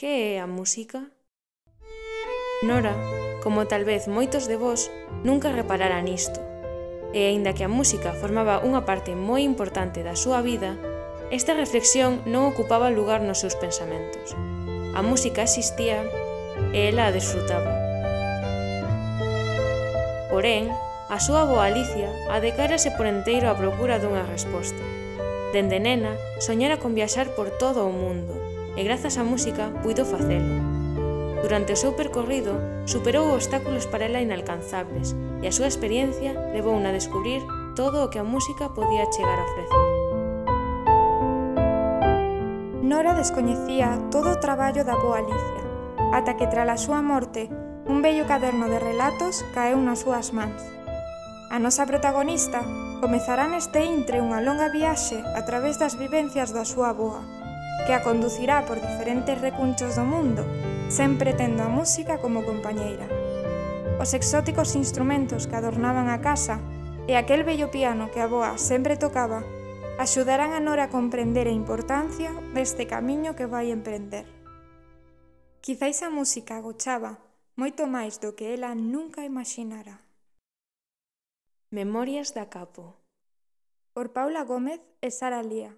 Que é a música? Nora, como talvez moitos de vós, nunca reparara nisto. E aínda que a música formaba unha parte moi importante da súa vida, esta reflexión non ocupaba lugar nos seus pensamentos. A música existía e ela a desfrutaba. Porén, a súa boa Alicia adecárase por enteiro á procura dunha resposta. Dende nena, soñara con viaxar por todo o mundo, e grazas á música puido facelo. Durante o seu percorrido superou obstáculos para ela inalcanzables e a súa experiencia levou a descubrir todo o que a música podía chegar a ofrecer. Nora descoñecía todo o traballo da boa Alicia, ata que tras a súa morte un bello caderno de relatos caeu nas súas mans. A nosa protagonista comezará neste intre unha longa viaxe a través das vivencias da súa boa, que a conducirá por diferentes recunchos do mundo, sempre tendo a música como compañeira. Os exóticos instrumentos que adornaban a casa e aquel bello piano que a boa sempre tocaba axudarán a Nora a comprender a importancia deste camiño que vai emprender. Quizáis a música agochaba moito máis do que ela nunca imaginara. Memorias da Capo Por Paula Gómez e Sara Lía